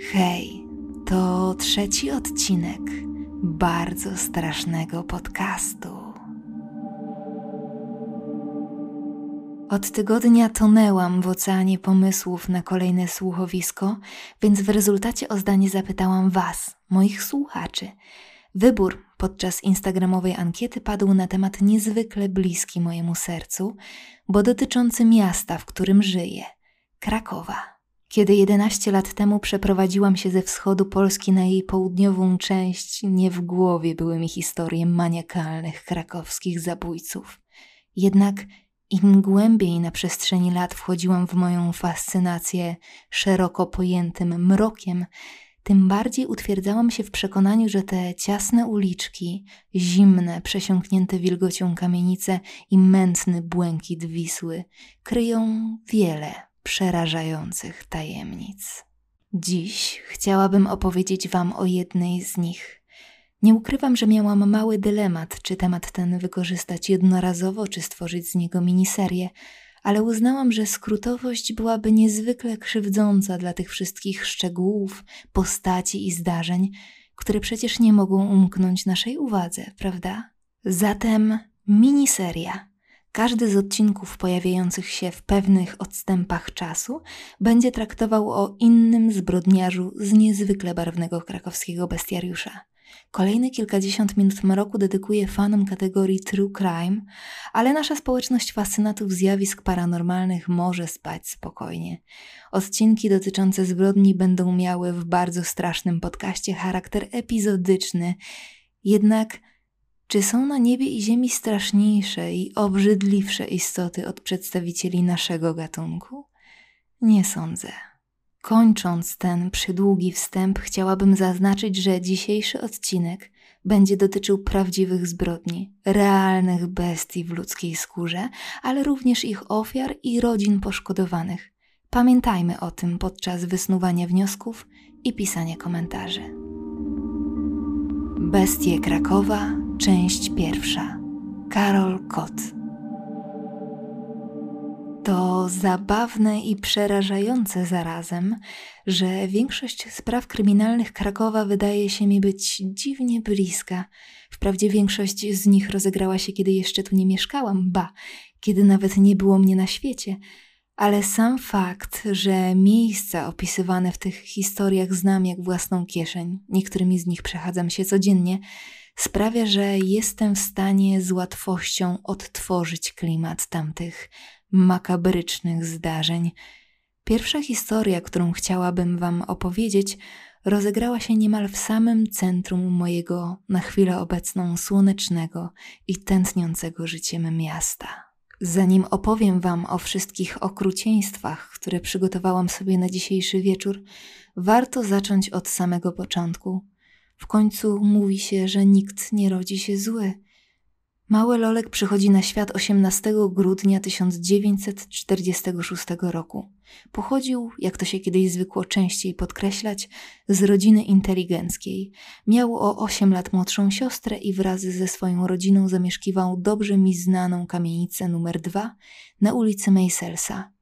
Hej, to trzeci odcinek bardzo strasznego podcastu. Od tygodnia tonęłam w oceanie pomysłów na kolejne słuchowisko, więc w rezultacie o zdanie zapytałam Was, moich słuchaczy. Wybór podczas instagramowej ankiety padł na temat niezwykle bliski mojemu sercu, bo dotyczący miasta, w którym żyję Krakowa. Kiedy 11 lat temu przeprowadziłam się ze wschodu Polski na jej południową część, nie w głowie były mi historie maniakalnych krakowskich zabójców. Jednak im głębiej na przestrzeni lat wchodziłam w moją fascynację szeroko pojętym mrokiem, tym bardziej utwierdzałam się w przekonaniu, że te ciasne uliczki, zimne, przesiąknięte wilgocią kamienice i mętny błękit Wisły kryją wiele przerażających tajemnic. Dziś chciałabym opowiedzieć Wam o jednej z nich. Nie ukrywam, że miałam mały dylemat, czy temat ten wykorzystać jednorazowo, czy stworzyć z niego miniserię, ale uznałam, że skrótowość byłaby niezwykle krzywdząca dla tych wszystkich szczegółów, postaci i zdarzeń, które przecież nie mogą umknąć naszej uwadze, prawda? Zatem miniseria każdy z odcinków pojawiających się w pewnych odstępach czasu będzie traktował o innym zbrodniarzu z niezwykle barwnego krakowskiego bestiariusza. Kolejne kilkadziesiąt minut mroku dedykuję fanom kategorii True Crime, ale nasza społeczność fascynatów zjawisk paranormalnych może spać spokojnie. Odcinki dotyczące zbrodni będą miały w bardzo strasznym podcaście charakter epizodyczny, jednak czy są na niebie i ziemi straszniejsze i obrzydliwsze istoty od przedstawicieli naszego gatunku? Nie sądzę. Kończąc ten przydługi wstęp, chciałabym zaznaczyć, że dzisiejszy odcinek będzie dotyczył prawdziwych zbrodni, realnych bestii w ludzkiej skórze, ale również ich ofiar i rodzin poszkodowanych. Pamiętajmy o tym podczas wysnuwania wniosków i pisania komentarzy. Bestie Krakowa Część pierwsza. Karol Kot. To zabawne i przerażające zarazem, że większość spraw kryminalnych Krakowa wydaje się mi być dziwnie bliska. Wprawdzie większość z nich rozegrała się, kiedy jeszcze tu nie mieszkałam, ba, kiedy nawet nie było mnie na świecie. Ale sam fakt, że miejsca opisywane w tych historiach znam jak własną kieszeń, niektórymi z nich przechadzam się codziennie, sprawia, że jestem w stanie z łatwością odtworzyć klimat tamtych makabrycznych zdarzeń. Pierwsza historia, którą chciałabym Wam opowiedzieć, rozegrała się niemal w samym centrum mojego na chwilę obecną słonecznego i tętniącego życiem miasta. Zanim opowiem Wam o wszystkich okrucieństwach, które przygotowałam sobie na dzisiejszy wieczór, warto zacząć od samego początku – w końcu mówi się, że nikt nie rodzi się zły. Mały Lolek przychodzi na świat 18 grudnia 1946 roku. Pochodził, jak to się kiedyś zwykło częściej podkreślać, z rodziny inteligenckiej. Miał o 8 lat młodszą siostrę i wraz ze swoją rodziną zamieszkiwał dobrze mi znaną kamienicę numer 2 na ulicy Meiselsa.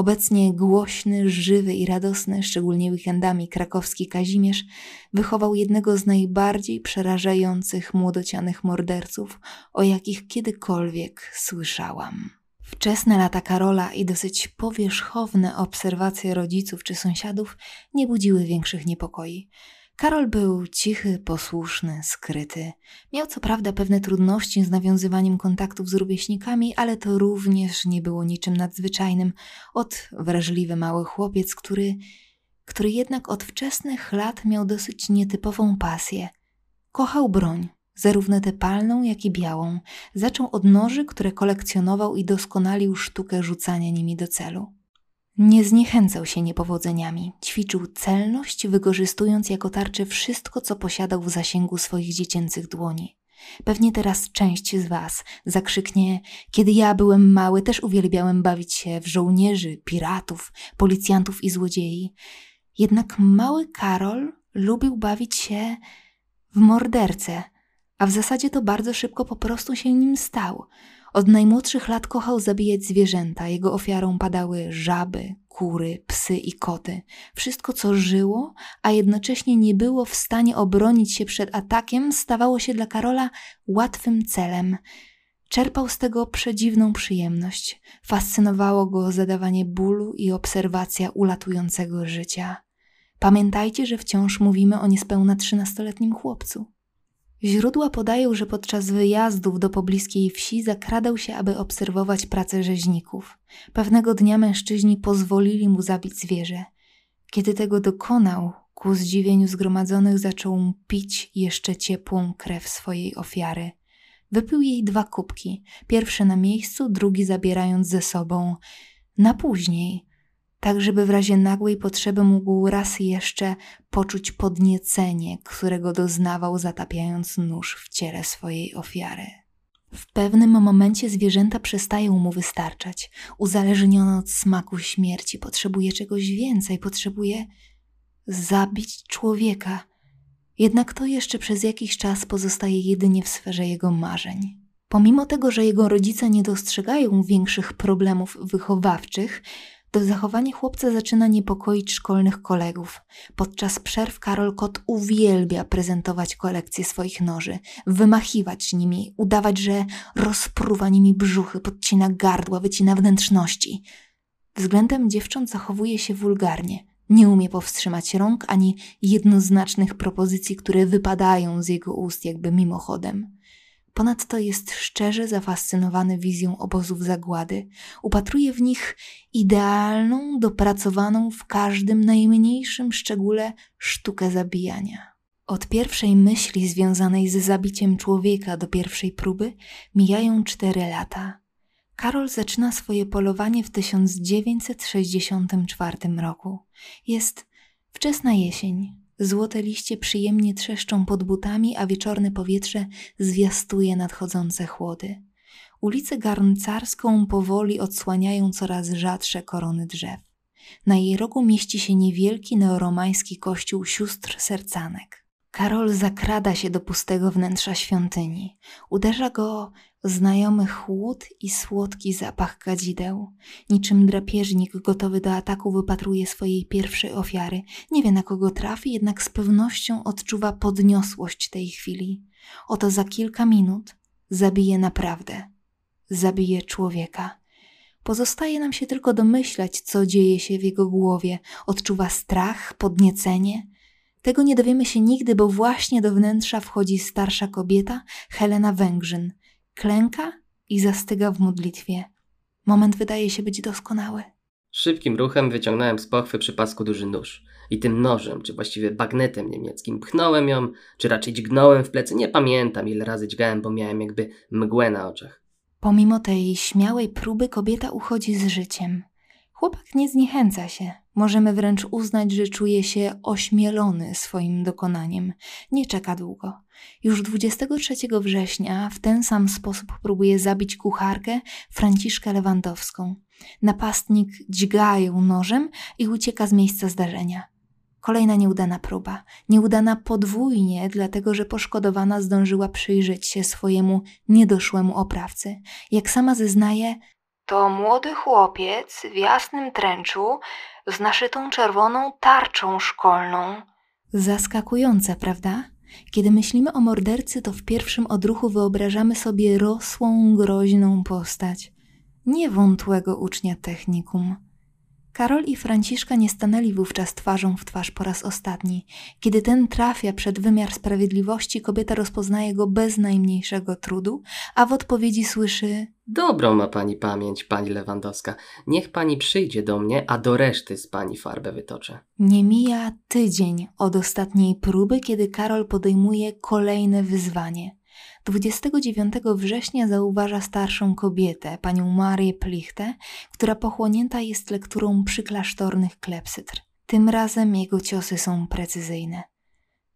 Obecnie głośny, żywy i radosny, szczególnie weekendami, krakowski Kazimierz wychował jednego z najbardziej przerażających młodocianych morderców, o jakich kiedykolwiek słyszałam. Wczesne lata Karola i dosyć powierzchowne obserwacje rodziców czy sąsiadów nie budziły większych niepokoi. Karol był cichy, posłuszny, skryty. Miał co prawda pewne trudności z nawiązywaniem kontaktów z rówieśnikami, ale to również nie było niczym nadzwyczajnym. Od wrażliwy mały chłopiec, który, który jednak od wczesnych lat miał dosyć nietypową pasję. Kochał broń, zarówno tę palną, jak i białą. Zaczął od noży, które kolekcjonował i doskonalił sztukę rzucania nimi do celu. Nie zniechęcał się niepowodzeniami, ćwiczył celność, wykorzystując jako tarczę wszystko, co posiadał w zasięgu swoich dziecięcych dłoni. Pewnie teraz część z Was zakrzyknie: Kiedy ja byłem mały, też uwielbiałem bawić się w żołnierzy, piratów, policjantów i złodziei. Jednak mały Karol lubił bawić się w mordercę, a w zasadzie to bardzo szybko po prostu się nim stał. Od najmłodszych lat kochał zabijać zwierzęta. Jego ofiarą padały żaby, kury, psy i koty. Wszystko, co żyło, a jednocześnie nie było w stanie obronić się przed atakiem, stawało się dla Karola łatwym celem. Czerpał z tego przedziwną przyjemność. Fascynowało go zadawanie bólu i obserwacja ulatującego życia. Pamiętajcie, że wciąż mówimy o niespełna trzynastoletnim chłopcu. Źródła podają, że podczas wyjazdów do pobliskiej wsi zakradał się, aby obserwować pracę rzeźników. Pewnego dnia mężczyźni pozwolili mu zabić zwierzę. Kiedy tego dokonał, ku zdziwieniu zgromadzonych zaczął pić jeszcze ciepłą krew swojej ofiary. Wypił jej dwa kubki, pierwszy na miejscu, drugi zabierając ze sobą. Na później, tak żeby w razie nagłej potrzeby mógł raz jeszcze poczuć podniecenie, którego doznawał zatapiając nóż w ciele swojej ofiary. W pewnym momencie zwierzęta przestają mu wystarczać. Uzależniony od smaku śmierci, potrzebuje czegoś więcej, potrzebuje zabić człowieka. Jednak to jeszcze przez jakiś czas pozostaje jedynie w sferze jego marzeń. Pomimo tego, że jego rodzice nie dostrzegają większych problemów wychowawczych, to zachowanie chłopca zaczyna niepokoić szkolnych kolegów. Podczas przerw Karol Kot uwielbia prezentować kolekcję swoich noży, wymachiwać nimi, udawać, że rozpruwa nimi brzuchy, podcina gardła, wycina wnętrzności. Względem dziewcząt zachowuje się wulgarnie. Nie umie powstrzymać rąk ani jednoznacznych propozycji, które wypadają z jego ust jakby mimochodem. Ponadto jest szczerze zafascynowany wizją obozów zagłady. Upatruje w nich idealną, dopracowaną w każdym najmniejszym szczególe sztukę zabijania. Od pierwszej myśli związanej z zabiciem człowieka do pierwszej próby mijają cztery lata. Karol zaczyna swoje polowanie w 1964 roku. Jest wczesna jesień, Złote liście przyjemnie trzeszczą pod butami, a wieczorne powietrze zwiastuje nadchodzące chłody. Ulicę Garncarską powoli odsłaniają coraz rzadsze korony drzew. Na jej rogu mieści się niewielki neoromański kościół sióstr sercanek. Karol zakrada się do pustego wnętrza świątyni. Uderza go znajomy chłód i słodki zapach kadzideł. Niczym drapieżnik gotowy do ataku wypatruje swojej pierwszej ofiary. Nie wie na kogo trafi, jednak z pewnością odczuwa podniosłość tej chwili. Oto za kilka minut zabije naprawdę. Zabije człowieka. Pozostaje nam się tylko domyślać, co dzieje się w jego głowie. Odczuwa strach, podniecenie, tego nie dowiemy się nigdy, bo właśnie do wnętrza wchodzi starsza kobieta, Helena Węgrzyn. Klęka i zastyga w modlitwie. Moment wydaje się być doskonały. Szybkim ruchem wyciągnąłem z pochwy przy pasku duży nóż. I tym nożem, czy właściwie bagnetem niemieckim, pchnąłem ją, czy raczej dźgnąłem w plecy. Nie pamiętam, ile razy dźgałem, bo miałem jakby mgłę na oczach. Pomimo tej śmiałej próby kobieta uchodzi z życiem. Chłopak nie zniechęca się. Możemy wręcz uznać, że czuje się ośmielony swoim dokonaniem. Nie czeka długo. Już 23 września w ten sam sposób próbuje zabić kucharkę Franciszkę Lewandowską. Napastnik dźga ją nożem i ucieka z miejsca zdarzenia. Kolejna nieudana próba. Nieudana podwójnie, dlatego że poszkodowana zdążyła przyjrzeć się swojemu niedoszłemu oprawcy. Jak sama zeznaje, to młody chłopiec w jasnym tręczu z naszytą czerwoną tarczą szkolną. Zaskakujące, prawda? Kiedy myślimy o mordercy, to w pierwszym odruchu wyobrażamy sobie rosłą, groźną postać. Nie wątłego ucznia technikum. Karol i Franciszka nie stanęli wówczas twarzą w twarz po raz ostatni. Kiedy ten trafia przed wymiar sprawiedliwości, kobieta rozpoznaje go bez najmniejszego trudu, a w odpowiedzi słyszy: Dobrą ma pani pamięć, pani Lewandowska. Niech pani przyjdzie do mnie, a do reszty z pani farbę wytoczę. Nie mija tydzień od ostatniej próby, kiedy Karol podejmuje kolejne wyzwanie. 29 września zauważa starszą kobietę, panią Marię Plichtę, która pochłonięta jest lekturą przyklasztornych klepsydr. Tym razem jego ciosy są precyzyjne.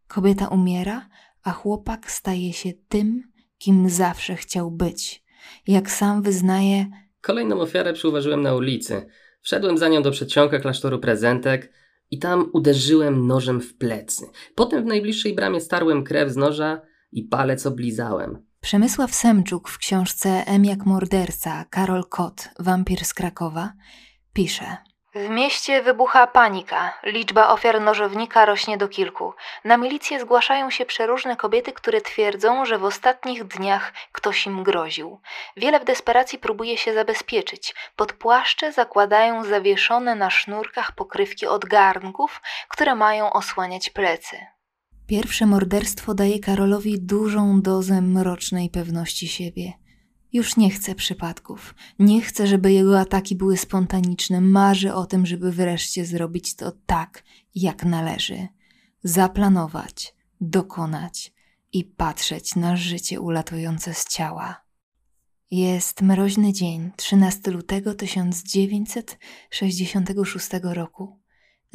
Kobieta umiera, a chłopak staje się tym, kim zawsze chciał być. Jak sam wyznaje, Kolejną ofiarę przyuważyłem na ulicy. Wszedłem za nią do przedsionka klasztoru prezentek i tam uderzyłem nożem w plecy. Potem w najbliższej bramie starłem krew z noża i palec oblizałem. Przemysław Semczuk w książce M jak morderca Karol Kot, wampir z Krakowa, pisze – w mieście wybucha panika. Liczba ofiar nożownika rośnie do kilku. Na milicję zgłaszają się przeróżne kobiety, które twierdzą, że w ostatnich dniach ktoś im groził. Wiele w desperacji próbuje się zabezpieczyć. Pod płaszcze zakładają zawieszone na sznurkach pokrywki od garnków, które mają osłaniać plecy. Pierwsze morderstwo daje Karolowi dużą dozę mrocznej pewności siebie. Już nie chce przypadków. Nie chce, żeby jego ataki były spontaniczne. Marzy o tym, żeby wreszcie zrobić to tak, jak należy. Zaplanować, dokonać i patrzeć na życie ulatujące z ciała. Jest mroźny dzień, 13 lutego 1966 roku.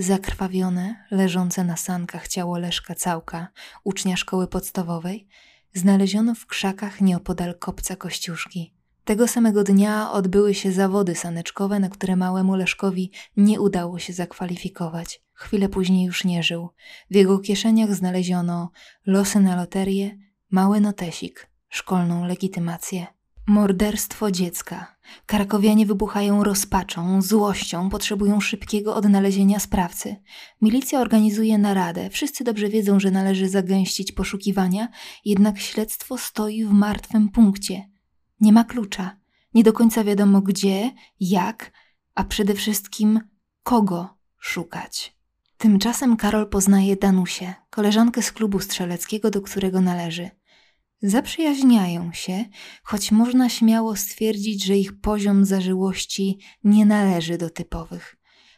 Zakrwawione, leżące na sankach ciało Leszka Całka, ucznia szkoły podstawowej, znaleziono w krzakach nieopodal kopca Kościuszki. Tego samego dnia odbyły się zawody saneczkowe, na które małemu Leszkowi nie udało się zakwalifikować. Chwilę później już nie żył. W jego kieszeniach znaleziono losy na loterię, mały notesik, szkolną legitymację. Morderstwo dziecka. Krakowianie wybuchają rozpaczą, złością, potrzebują szybkiego odnalezienia sprawcy. Milicja organizuje naradę. Wszyscy dobrze wiedzą, że należy zagęścić poszukiwania, jednak śledztwo stoi w martwym punkcie. Nie ma klucza. Nie do końca wiadomo gdzie, jak, a przede wszystkim kogo szukać. Tymczasem Karol poznaje Danusię, koleżankę z klubu strzeleckiego, do którego należy. Zaprzyjaźniają się, choć można śmiało stwierdzić, że ich poziom zażyłości nie należy do typowych.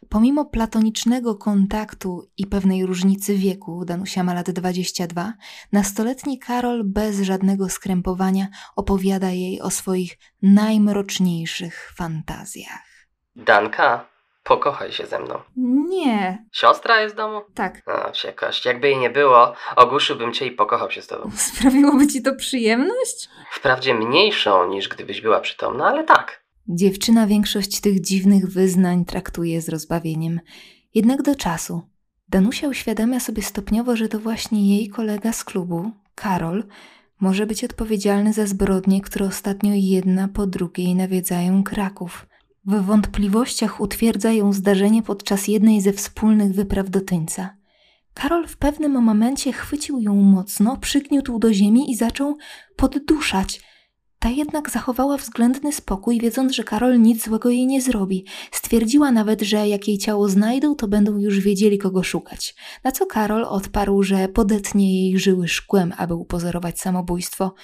Pomimo platonicznego kontaktu i pewnej różnicy wieku, Danusia ma lat 22, nastoletni Karol bez żadnego skrępowania opowiada jej o swoich najmroczniejszych fantazjach. Danka, Pokochaj się ze mną. Nie. Siostra jest w domu? Tak. No, wściekłość. Jakby jej nie było, ogłuszyłbym cię i pokochał się z tobą. Sprawiłoby ci to przyjemność? Wprawdzie mniejszą niż gdybyś była przytomna, ale tak. Dziewczyna większość tych dziwnych wyznań traktuje z rozbawieniem. Jednak do czasu. Danusia uświadamia sobie stopniowo, że to właśnie jej kolega z klubu, Karol, może być odpowiedzialny za zbrodnie, które ostatnio jedna po drugiej nawiedzają Kraków – w wątpliwościach utwierdza ją zdarzenie podczas jednej ze wspólnych wypraw do Tyńca. Karol w pewnym momencie chwycił ją mocno, przygniótł do ziemi i zaczął podduszać. Ta jednak zachowała względny spokój, wiedząc, że Karol nic złego jej nie zrobi. Stwierdziła nawet, że jak jej ciało znajdą, to będą już wiedzieli, kogo szukać. Na co Karol odparł, że podetnie jej żyły szkłem, aby upozorować samobójstwo.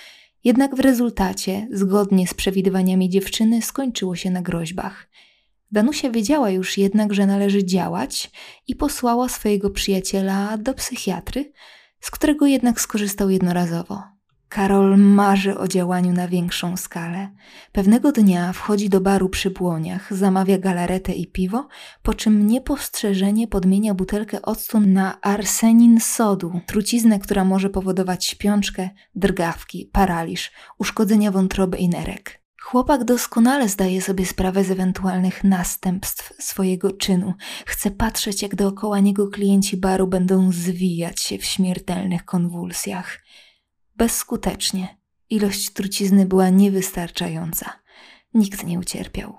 Jednak w rezultacie, zgodnie z przewidywaniami dziewczyny, skończyło się na groźbach. Danusia wiedziała już jednak, że należy działać i posłała swojego przyjaciela do psychiatry, z którego jednak skorzystał jednorazowo. Karol marzy o działaniu na większą skalę. Pewnego dnia wchodzi do baru przy błoniach, zamawia galaretę i piwo, po czym niepostrzeżenie podmienia butelkę octu na arsenin sodu, truciznę, która może powodować śpiączkę, drgawki, paraliż, uszkodzenia wątroby i nerek. Chłopak doskonale zdaje sobie sprawę z ewentualnych następstw swojego czynu. Chce patrzeć, jak dookoła niego klienci baru będą zwijać się w śmiertelnych konwulsjach. Bezskutecznie. Ilość trucizny była niewystarczająca. Nikt nie ucierpiał.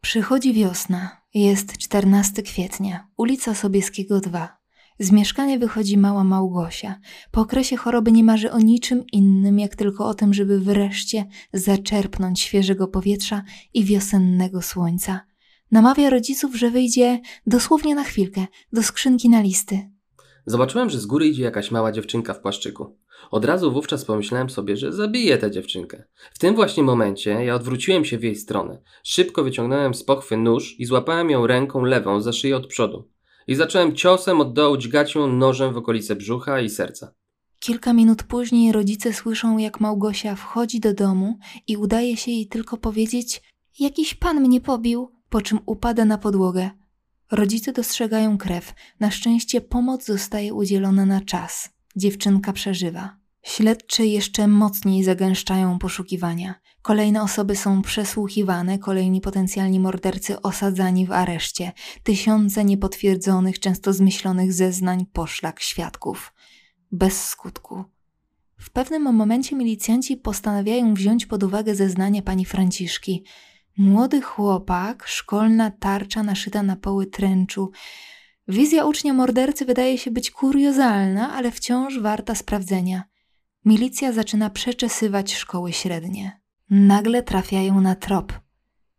Przychodzi wiosna. Jest 14 kwietnia, ulica Sobieskiego 2. Z mieszkania wychodzi mała Małgosia. Po okresie choroby nie marzy o niczym innym, jak tylko o tym, żeby wreszcie zaczerpnąć świeżego powietrza i wiosennego słońca. Namawia rodziców, że wyjdzie dosłownie na chwilkę do skrzynki na listy. Zobaczyłem, że z góry idzie jakaś mała dziewczynka w płaszczyku. Od razu wówczas pomyślałem sobie, że zabiję tę dziewczynkę. W tym właśnie momencie ja odwróciłem się w jej stronę. Szybko wyciągnąłem z pochwy nóż i złapałem ją ręką lewą za szyję od przodu. I zacząłem ciosem od dołu dźgać ją nożem w okolice brzucha i serca. Kilka minut później rodzice słyszą, jak Małgosia wchodzi do domu i udaje się jej tylko powiedzieć: Jakiś pan mnie pobił, po czym upada na podłogę. Rodzice dostrzegają krew. Na szczęście pomoc zostaje udzielona na czas. Dziewczynka przeżywa. Śledczy jeszcze mocniej zagęszczają poszukiwania. Kolejne osoby są przesłuchiwane, kolejni potencjalni mordercy osadzani w areszcie. Tysiące niepotwierdzonych, często zmyślonych zeznań, poszlak świadków. Bez skutku. W pewnym momencie milicjanci postanawiają wziąć pod uwagę zeznania pani Franciszki. Młody chłopak, szkolna tarcza naszyta na poły tręczu. Wizja ucznia mordercy wydaje się być kuriozalna, ale wciąż warta sprawdzenia. Milicja zaczyna przeczesywać szkoły średnie. Nagle trafiają na trop.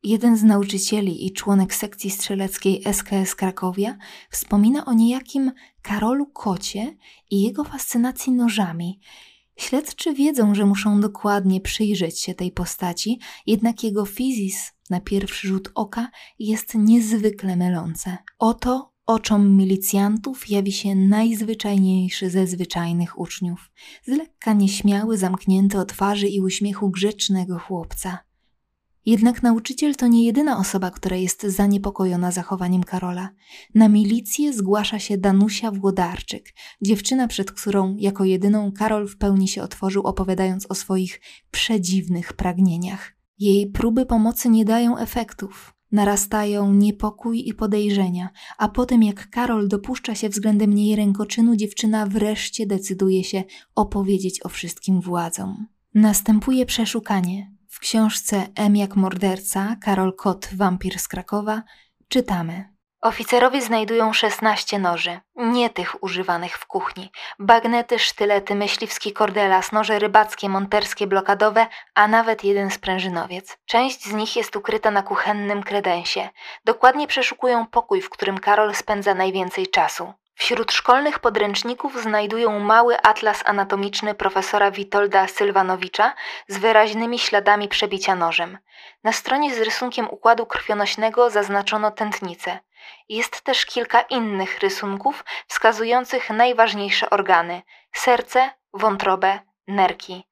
Jeden z nauczycieli i członek sekcji strzeleckiej SKS Krakowia wspomina o niejakim Karolu Kocie i jego fascynacji nożami. Śledczy wiedzą, że muszą dokładnie przyjrzeć się tej postaci, jednak jego fizis na pierwszy rzut oka jest niezwykle mylące. Oto oczom milicjantów jawi się najzwyczajniejszy ze zwyczajnych uczniów, z lekka nieśmiały, zamknięty o twarzy i uśmiechu grzecznego chłopca. Jednak nauczyciel to nie jedyna osoba, która jest zaniepokojona zachowaniem Karola. Na milicję zgłasza się Danusia Włodarczyk, dziewczyna, przed którą jako jedyną Karol w pełni się otworzył, opowiadając o swoich przedziwnych pragnieniach. Jej próby pomocy nie dają efektów. Narastają niepokój i podejrzenia, a potem jak Karol dopuszcza się względem niej rękoczynu, dziewczyna wreszcie decyduje się opowiedzieć o wszystkim władzom. Następuje przeszukanie, w książce M jak morderca, Karol Kot, wampir z Krakowa, czytamy. Oficerowie znajdują 16 noży, nie tych używanych w kuchni. Bagnety, sztylety, myśliwski kordelas, noże rybackie, monterskie, blokadowe, a nawet jeden sprężynowiec. Część z nich jest ukryta na kuchennym kredensie. Dokładnie przeszukują pokój, w którym Karol spędza najwięcej czasu. Wśród szkolnych podręczników znajdują mały atlas anatomiczny profesora Witolda Sylwanowicza z wyraźnymi śladami przebicia nożem. Na stronie z rysunkiem układu krwionośnego zaznaczono tętnicę. Jest też kilka innych rysunków wskazujących najważniejsze organy serce, wątrobę, nerki.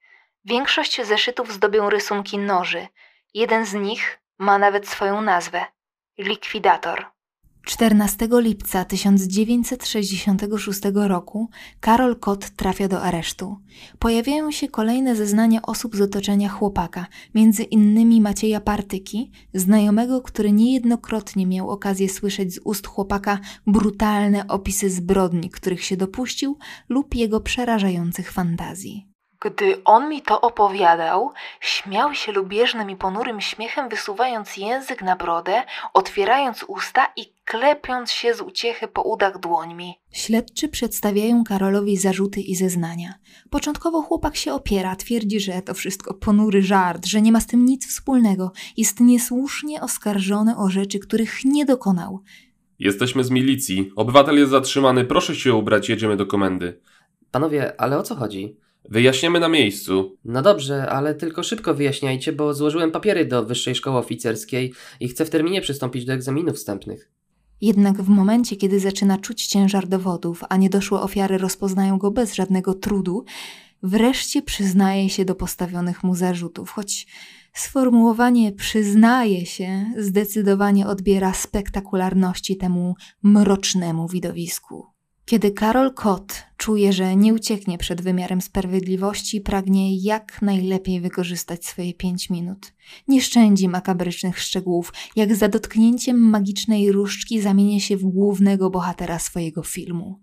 Większość zeszytów zdobią rysunki noży. Jeden z nich ma nawet swoją nazwę likwidator. 14 lipca 1966 roku Karol Kot trafia do aresztu. Pojawiają się kolejne zeznania osób z otoczenia chłopaka, między innymi Macieja Partyki, znajomego, który niejednokrotnie miał okazję słyszeć z ust chłopaka brutalne opisy zbrodni, których się dopuścił, lub jego przerażających fantazji. Gdy on mi to opowiadał, śmiał się lubieżnym i ponurym śmiechem, wysuwając język na brodę, otwierając usta i klepiąc się z uciechy po udach dłońmi. Śledczy przedstawiają Karolowi zarzuty i zeznania. Początkowo chłopak się opiera, twierdzi, że to wszystko ponury żart, że nie ma z tym nic wspólnego. Jest niesłusznie oskarżony o rzeczy, których nie dokonał. Jesteśmy z milicji. Obywatel jest zatrzymany. Proszę się ubrać, jedziemy do komendy. Panowie, ale o co chodzi? Wyjaśniemy na miejscu. No dobrze, ale tylko szybko wyjaśniajcie, bo złożyłem papiery do Wyższej Szkoły Oficerskiej i chcę w terminie przystąpić do egzaminów wstępnych. Jednak w momencie, kiedy zaczyna czuć ciężar dowodów, a niedoszłe ofiary rozpoznają go bez żadnego trudu, wreszcie przyznaje się do postawionych mu zarzutów, choć sformułowanie przyznaje się zdecydowanie odbiera spektakularności temu mrocznemu widowisku. Kiedy Karol Kot czuje, że nie ucieknie przed wymiarem sprawiedliwości, pragnie jak najlepiej wykorzystać swoje pięć minut. Nie szczędzi makabrycznych szczegółów, jak za dotknięciem magicznej różdżki zamienia się w głównego bohatera swojego filmu.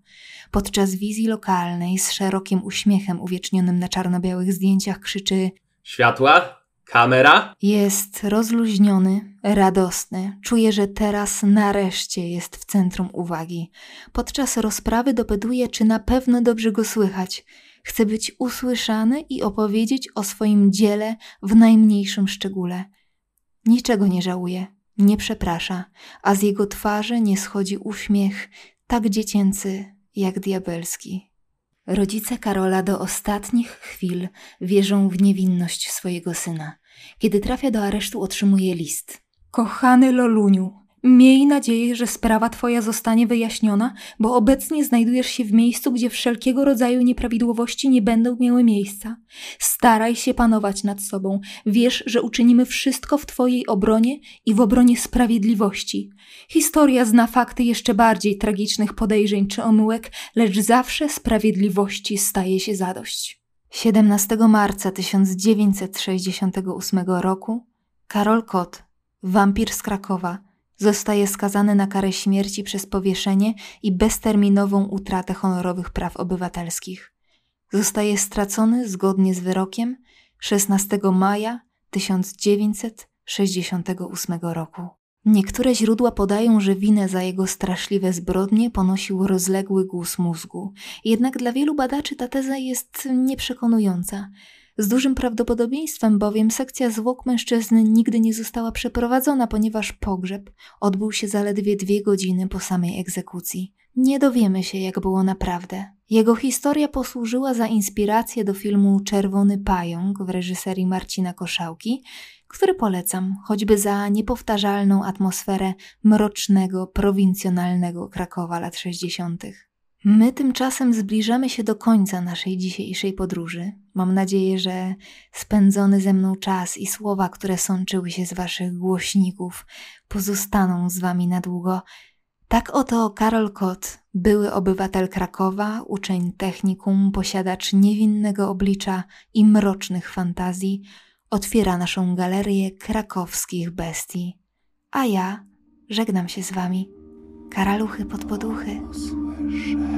Podczas wizji lokalnej z szerokim uśmiechem uwiecznionym na czarno-białych zdjęciach krzyczy Światła? Kamera? Jest rozluźniony, radosny. Czuje, że teraz nareszcie jest w centrum uwagi. Podczas rozprawy dopytuje, czy na pewno dobrze go słychać. Chce być usłyszany i opowiedzieć o swoim dziele w najmniejszym szczególe. Niczego nie żałuje, nie przeprasza, a z jego twarzy nie schodzi uśmiech tak dziecięcy jak diabelski. Rodzice Karola do ostatnich chwil wierzą w niewinność swojego syna. Kiedy trafia do aresztu, otrzymuje list. Kochany Loluniu, Miej nadzieję, że sprawa Twoja zostanie wyjaśniona, bo obecnie znajdujesz się w miejscu, gdzie wszelkiego rodzaju nieprawidłowości nie będą miały miejsca. Staraj się panować nad sobą. Wiesz, że uczynimy wszystko w Twojej obronie i w obronie sprawiedliwości. Historia zna fakty jeszcze bardziej tragicznych podejrzeń czy omyłek, lecz zawsze sprawiedliwości staje się zadość. 17 marca 1968 roku Karol Kot, wampir z Krakowa, Zostaje skazany na karę śmierci przez powieszenie i bezterminową utratę honorowych praw obywatelskich. zostaje stracony zgodnie z wyrokiem 16 maja 1968 roku. Niektóre źródła podają, że winę za jego straszliwe zbrodnie ponosił rozległy guz mózgu. Jednak dla wielu badaczy ta teza jest nieprzekonująca. Z dużym prawdopodobieństwem bowiem sekcja zwłok mężczyzny nigdy nie została przeprowadzona, ponieważ pogrzeb odbył się zaledwie dwie godziny po samej egzekucji. Nie dowiemy się, jak było naprawdę. Jego historia posłużyła za inspirację do filmu Czerwony Pająk w reżyserii Marcina Koszałki, który polecam, choćby za niepowtarzalną atmosferę mrocznego, prowincjonalnego Krakowa lat 60. My tymczasem zbliżamy się do końca naszej dzisiejszej podróży. Mam nadzieję, że spędzony ze mną czas i słowa, które sączyły się z waszych głośników, pozostaną z wami na długo. Tak oto Karol Kot, były obywatel Krakowa, uczeń technikum, posiadacz niewinnego oblicza i mrocznych fantazji, otwiera naszą galerię krakowskich bestii. A ja żegnam się z wami. Karaluchy pod poduchy. share.